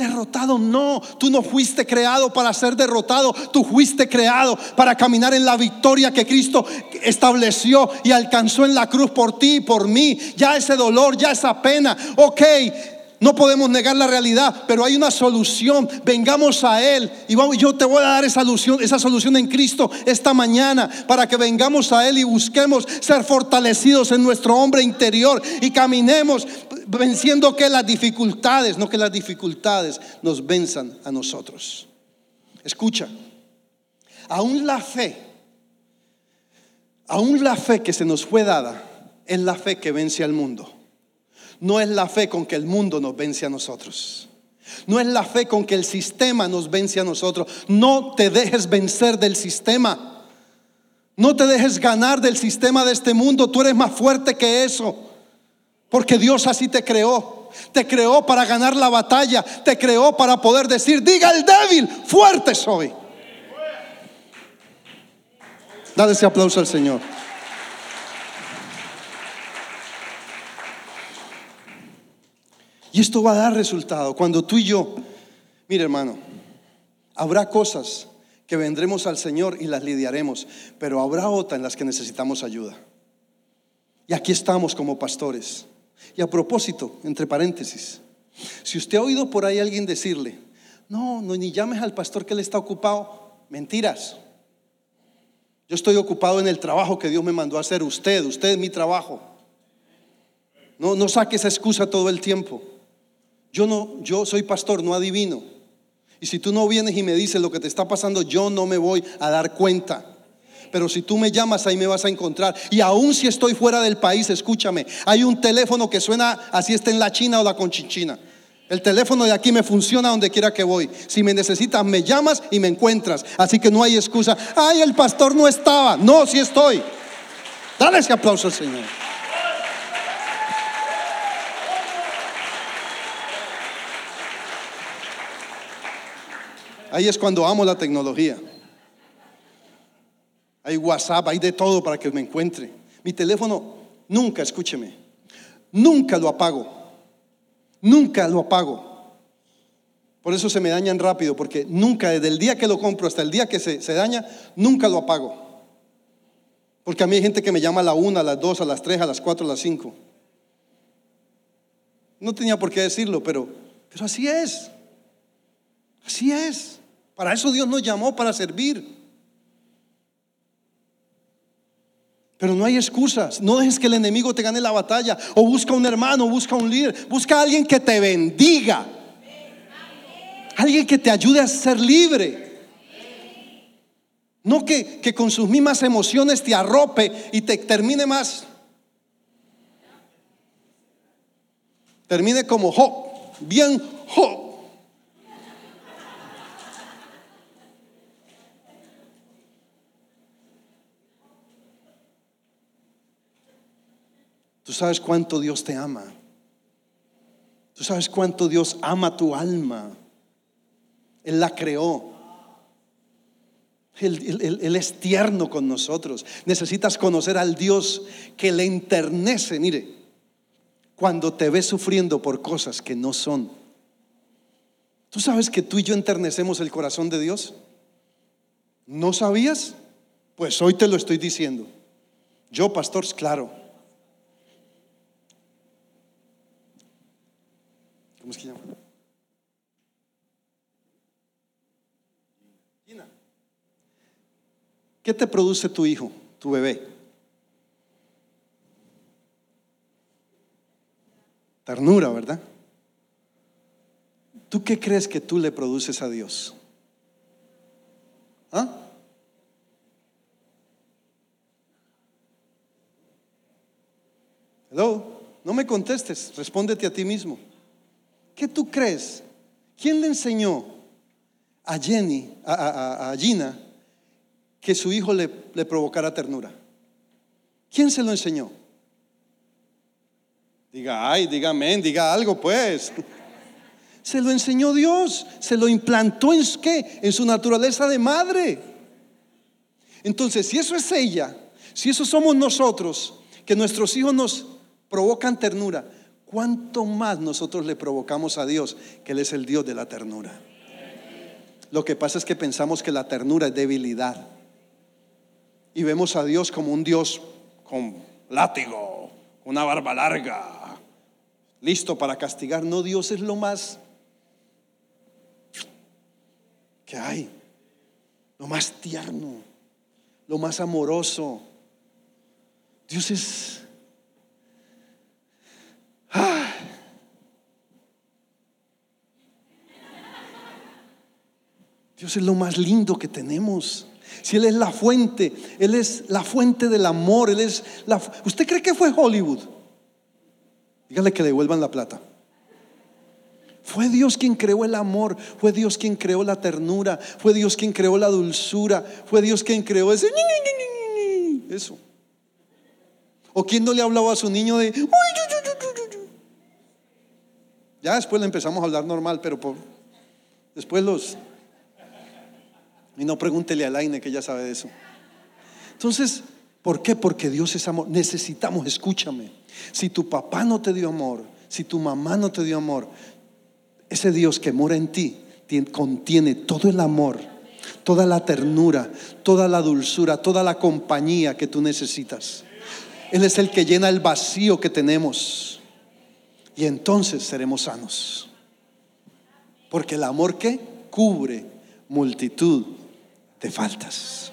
Derrotado, no. Tú no fuiste creado para ser derrotado. Tú fuiste creado para caminar en la victoria que Cristo estableció y alcanzó en la cruz por ti y por mí. Ya ese dolor, ya esa pena. Ok, no podemos negar la realidad, pero hay una solución. Vengamos a Él y vamos, yo te voy a dar esa solución, esa solución en Cristo esta mañana para que vengamos a Él y busquemos ser fortalecidos en nuestro hombre interior y caminemos venciendo que las dificultades, no que las dificultades nos venzan a nosotros. Escucha, aún la fe, aún la fe que se nos fue dada es la fe que vence al mundo. No es la fe con que el mundo nos vence a nosotros. No es la fe con que el sistema nos vence a nosotros. No te dejes vencer del sistema. No te dejes ganar del sistema de este mundo. Tú eres más fuerte que eso. Porque Dios así te creó. Te creó para ganar la batalla. Te creó para poder decir, diga el débil, fuerte soy. Dale ese aplauso al Señor. Y esto va a dar resultado. Cuando tú y yo, mire hermano, habrá cosas que vendremos al Señor y las lidiaremos, pero habrá otras en las que necesitamos ayuda. Y aquí estamos como pastores. Y a propósito, entre paréntesis, si usted ha oído por ahí a alguien decirle, no, no, ni llames al pastor que él está ocupado, mentiras. Yo estoy ocupado en el trabajo que Dios me mandó a hacer. Usted, usted es mi trabajo. No, no saque esa excusa todo el tiempo. Yo no, yo soy pastor, no adivino. Y si tú no vienes y me dices lo que te está pasando, yo no me voy a dar cuenta. Pero si tú me llamas, ahí me vas a encontrar. Y aún si estoy fuera del país, escúchame, hay un teléfono que suena así está en la China o la conchinchina. El teléfono de aquí me funciona donde quiera que voy. Si me necesitas, me llamas y me encuentras. Así que no hay excusa. Ay, el pastor no estaba. No, sí estoy. Dale ese aplauso al Señor. Ahí es cuando amo la tecnología. Hay WhatsApp, hay de todo para que me encuentre. Mi teléfono, nunca, escúcheme, nunca lo apago. Nunca lo apago. Por eso se me dañan rápido, porque nunca, desde el día que lo compro hasta el día que se, daña, nunca lo apago. Porque a mí hay gente que me llama a la una, a las dos, a las tres, a las cuatro, a las cinco. No tenía por qué decirlo, pero, pero así es. Así es. Para eso Dios nos llamó, para servir. Pero no hay excusas. No dejes que el enemigo te gane la batalla. O busca un hermano, busca un líder. Busca a alguien que te bendiga. Alguien que te ayude a ser libre. No que, que con sus mismas emociones te arrope y te termine más. Termine como Job. Bien Job. Sabes cuánto Dios te ama. Tú sabes cuánto Dios ama tu alma. Él la creó. Él, es tierno con nosotros. Necesitas conocer al Dios que le enternece. Mire, cuando te ves sufriendo por cosas que no son. ¿Tú sabes que tú y yo enternecemos el corazón de Dios? ¿No sabías? Pues hoy te lo estoy diciendo. Yo, pastor, claro. ¿Cómo es que llama? Gina. ¿Qué te produce tu hijo, tu bebé? Ternura, ¿verdad? ¿Tú qué crees que tú le produces a Dios? ¿Ah? Hello, no me contestes, respóndete a ti mismo. ¿Qué tú crees? ¿Quién le enseñó a Jenny, a, Gina, que su hijo le, le provocara ternura? ¿Quién se lo enseñó? Diga, ay, diga amén, diga algo pues. Se lo enseñó Dios, se lo implantó en qué? En su naturaleza de madre. Entonces, si eso es ella, si eso somos nosotros, que nuestros hijos nos provocan ternura, ¿cuánto más nosotros le provocamos a Dios, que Él es el Dios de la ternura? Lo que pasa es que pensamos que la ternura es debilidad. Y vemos a Dios como un Dios con látigo, una barba larga, listo para castigar. No, Dios es lo más que hay, lo más tierno, lo más amoroso. Dios es... Dios es lo más lindo que tenemos. Si Él es la fuente, Él es la fuente del amor, Él es la... ¿Usted cree que fue Hollywood? Dígale que devuelvan la plata. Fue Dios quien creó el amor, fue Dios quien creó la ternura, fue Dios quien creó la dulzura, fue Dios quien creó ese eso. ¿O quién no le hablaba a su niño de Ya después le empezamos a hablar normal, pero por, después los y no pregúntele a Laine que ella sabe de eso. Entonces, ¿por qué? Porque Dios es amor. Necesitamos, escúchame. Si tu papá no te dio amor, si tu mamá no te dio amor, ese Dios que mora en ti contiene todo el amor, toda la ternura, toda la dulzura, toda la compañía que tú necesitas. Él es el que llena el vacío que tenemos. Y entonces seremos sanos. Porque el amor que cubre multitud de faltas.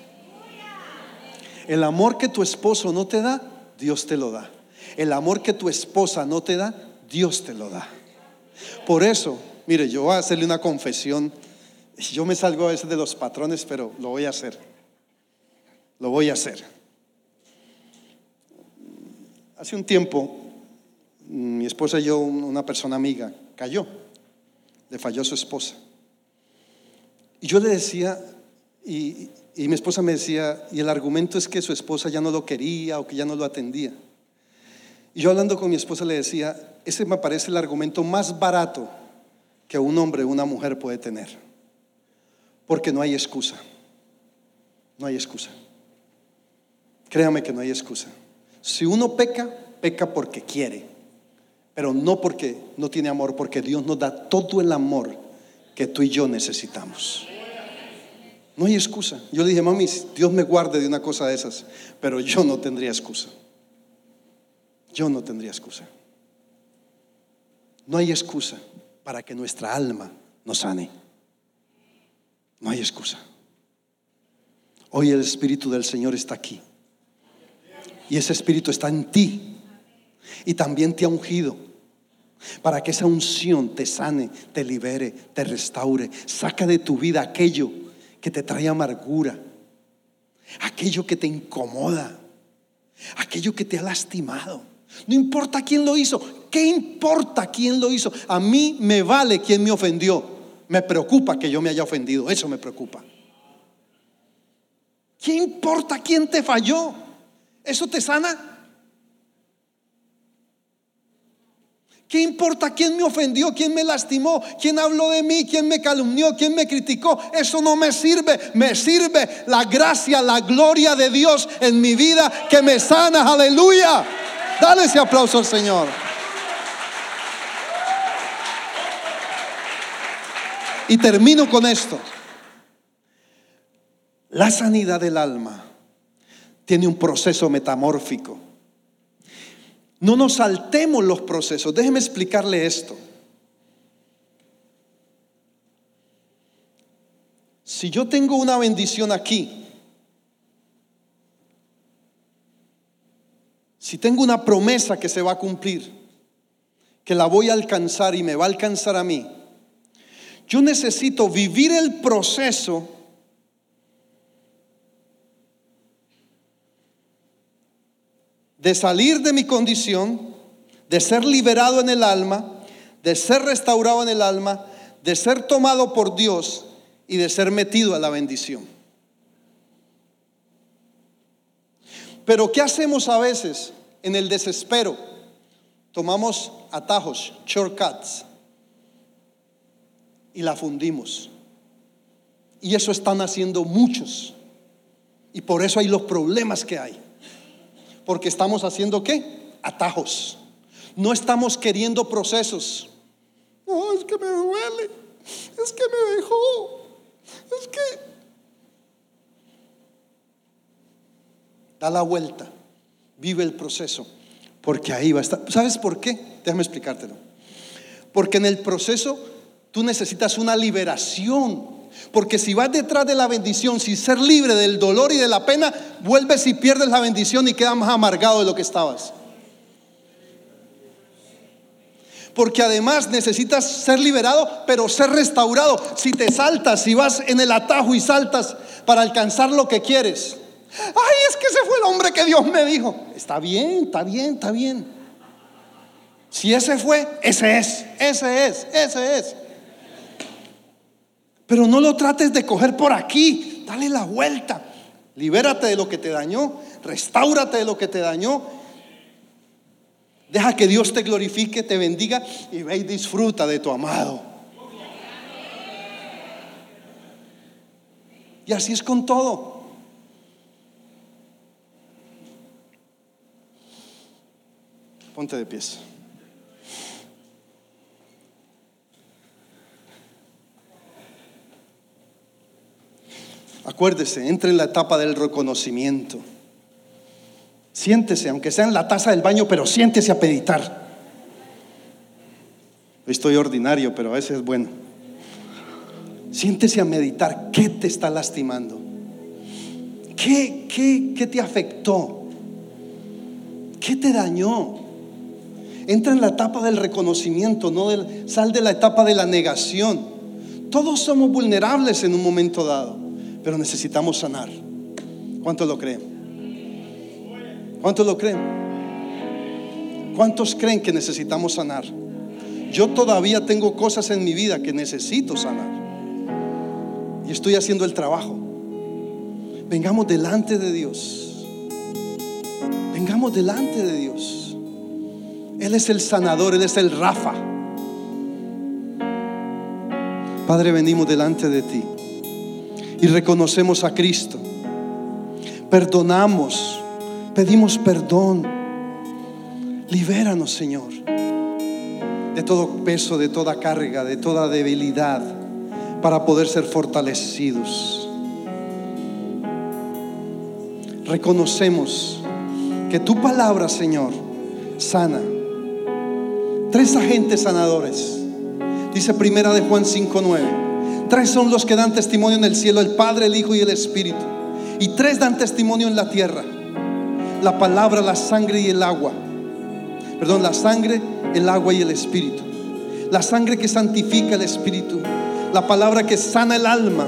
El amor que tu esposo no te da, Dios te lo da. El amor que tu esposa no te da, Dios te lo da. Por eso, mire, yo voy a hacerle una confesión. Yo me salgo a veces de los patrones, pero lo voy a hacer. Lo voy a hacer. Hace un tiempo, mi esposa y yo, una persona amiga, cayó. Le falló su esposa. Y yo le decía, y, y mi esposa me decía, y el argumento es que su esposa ya no lo quería o que ya no lo atendía. Y yo hablando con mi esposa le decía, ese me parece el argumento más barato que un hombre o una mujer puede tener. Porque no hay excusa. No hay excusa. Créame que no hay excusa. Si uno peca, peca porque quiere, pero no porque no tiene amor, porque Dios nos da todo el amor que tú y yo necesitamos. No hay excusa. Yo le dije, mami, Dios me guarde de una cosa de esas, pero yo no tendría excusa yo no tendría excusa. No hay excusa para que nuestra alma nos sane. No hay excusa. Hoy el Espíritu del Señor está aquí. Y ese Espíritu está en ti. Y también te ha ungido. Para que esa unción te sane, te libere, te restaure. Saca de tu vida aquello que te trae amargura. Aquello que te incomoda. Aquello que te ha lastimado. No importa quién lo hizo. ¿Qué importa quién lo hizo? A mí me vale quién me ofendió. Me preocupa que yo me haya ofendido. Eso me preocupa. ¿Qué importa quién te falló? ¿Eso te sana? ¿Qué importa quién me ofendió, quién me lastimó, quién habló de mí, quién me calumnió, quién me criticó? Eso no me sirve. Me sirve la gracia, la gloria de Dios en mi vida que me sana. Aleluya. Dale ese aplauso al Señor. Y termino con esto. La sanidad del alma tiene un proceso metamórfico. No nos saltemos los procesos. Déjeme explicarle esto. Si yo tengo una bendición aquí, si tengo una promesa que se va a cumplir, que la voy a alcanzar y me va a alcanzar a mí, yo necesito vivir el proceso de salir de mi condición, de ser liberado en el alma, de ser restaurado en el alma, de ser tomado por Dios y de ser metido a la bendición. Pero ¿qué hacemos a veces en el desespero? Tomamos atajos, shortcuts, y la fundimos. Y eso están haciendo muchos. Y por eso hay los problemas que hay. Porque estamos haciendo qué? Atajos. No estamos queriendo procesos. No, es que me duele. Es que me dejó. Es que... Da la vuelta. Vive el proceso. Porque ahí va a estar. ¿Sabes por qué? Déjame explicártelo. Porque en el proceso tú necesitas una liberación porque si vas detrás de la bendición, sin ser libre del dolor y de la pena, vuelves y pierdes la bendición y quedas más amargado de lo que estabas. Porque además necesitas ser liberado, pero ser restaurado. Si te saltas, si vas en el atajo y saltas para alcanzar lo que quieres. Ay, es que ese fue el hombre que Dios me dijo. Está bien, está bien, está bien. Si ese fue, ese es, ese es, ese es. Pero no lo trates de coger por aquí, dale la vuelta. Libérate de lo que te dañó, restáurate de lo que te dañó. Deja que Dios te glorifique, te bendiga y ve y disfruta de tu amado. Y así es con todo. Ponte de pies. Acuérdese, entre en la etapa del reconocimiento. Siéntese, aunque sea en la taza del baño, pero siéntese a peditar. Estoy ordinario, pero a veces es bueno. Siéntese a meditar. ¿Qué te está lastimando? ¿Qué, qué, qué te afectó? ¿Qué te dañó? Entra en la etapa del reconocimiento, no sal de la etapa de la negación. Todos somos vulnerables en un momento dado pero necesitamos sanar. ¿Cuántos lo creen? ¿Cuántos lo creen? ¿Cuántos creen que necesitamos sanar? Yo todavía tengo cosas en mi vida que necesito sanar. Y estoy haciendo el trabajo. Vengamos delante de Dios. Vengamos delante de Dios. Él es el sanador, Él es el Rafa. Padre, venimos delante de ti y reconocemos a Cristo. Perdonamos, pedimos perdón. Libéranos, Señor, de todo peso, de toda carga, de toda debilidad, para poder ser fortalecidos. Reconocemos que tu palabra, Señor, sana. Tres agentes sanadores. Dice primera de Juan 5:9. Tres son los que dan testimonio en el cielo, el Padre, el Hijo y el Espíritu. Y tres dan testimonio en la tierra. La palabra, la sangre y el agua. Perdón, la sangre, el agua y el Espíritu. La sangre que santifica el Espíritu. La palabra que sana el alma.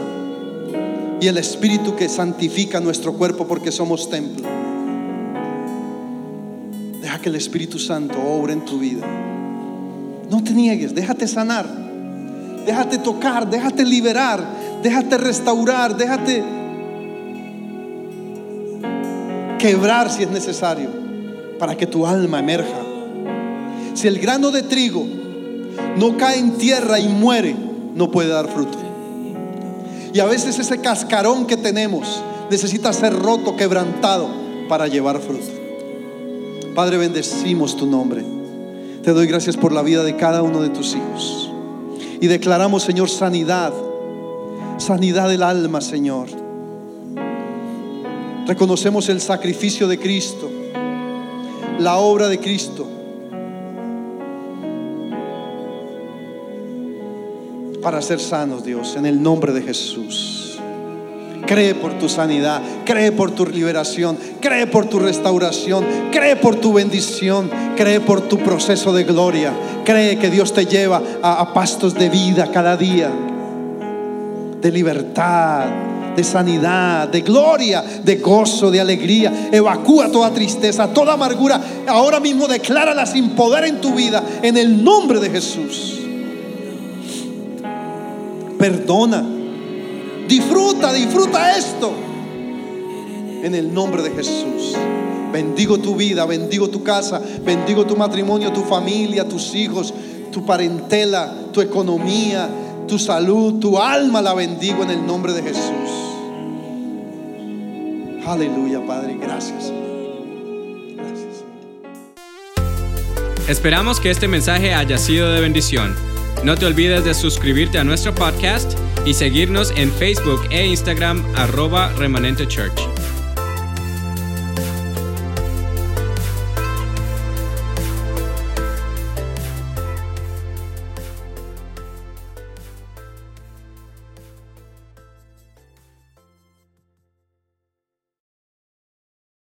Y el Espíritu que santifica nuestro cuerpo porque somos templo. Deja que el Espíritu Santo obre en tu vida. No te niegues, déjate sanar déjate tocar, déjate liberar, déjate restaurar, déjate quebrar si es necesario para que tu alma emerja. Si el grano de trigo no cae en tierra y muere, no puede dar fruto. Y a veces ese cascarón que tenemos necesita ser roto, quebrantado para llevar fruto. Padre, bendecimos tu nombre. Te doy gracias por la vida de cada uno de tus hijos. Y declaramos, Señor, sanidad. Sanidad del alma, Señor. Reconocemos el sacrificio de Cristo, la obra de Cristo. Para ser sanos, Dios, en el nombre de Jesús. Cree por tu sanidad, cree por tu liberación, cree por tu restauración, cree por tu bendición, cree por tu proceso de gloria. Cree que Dios te lleva a, pastos de vida cada día, de libertad, de sanidad, de gloria, de gozo, de alegría. Evacúa toda tristeza, toda amargura. Ahora mismo declárala sin poder en tu vida, en el nombre de Jesús. Perdona Disfruta, disfruta esto. En el nombre de Jesús. Bendigo tu vida, bendigo tu casa, bendigo tu matrimonio, tu familia, tus hijos, tu parentela, tu economía, tu salud, tu alma la bendigo en el nombre de Jesús. Aleluya, Padre, gracias. Gracias. Esperamos que este mensaje haya sido de bendición. No te olvides de suscribirte a nuestro podcast y seguirnos en Facebook e Instagram arroba remanente church.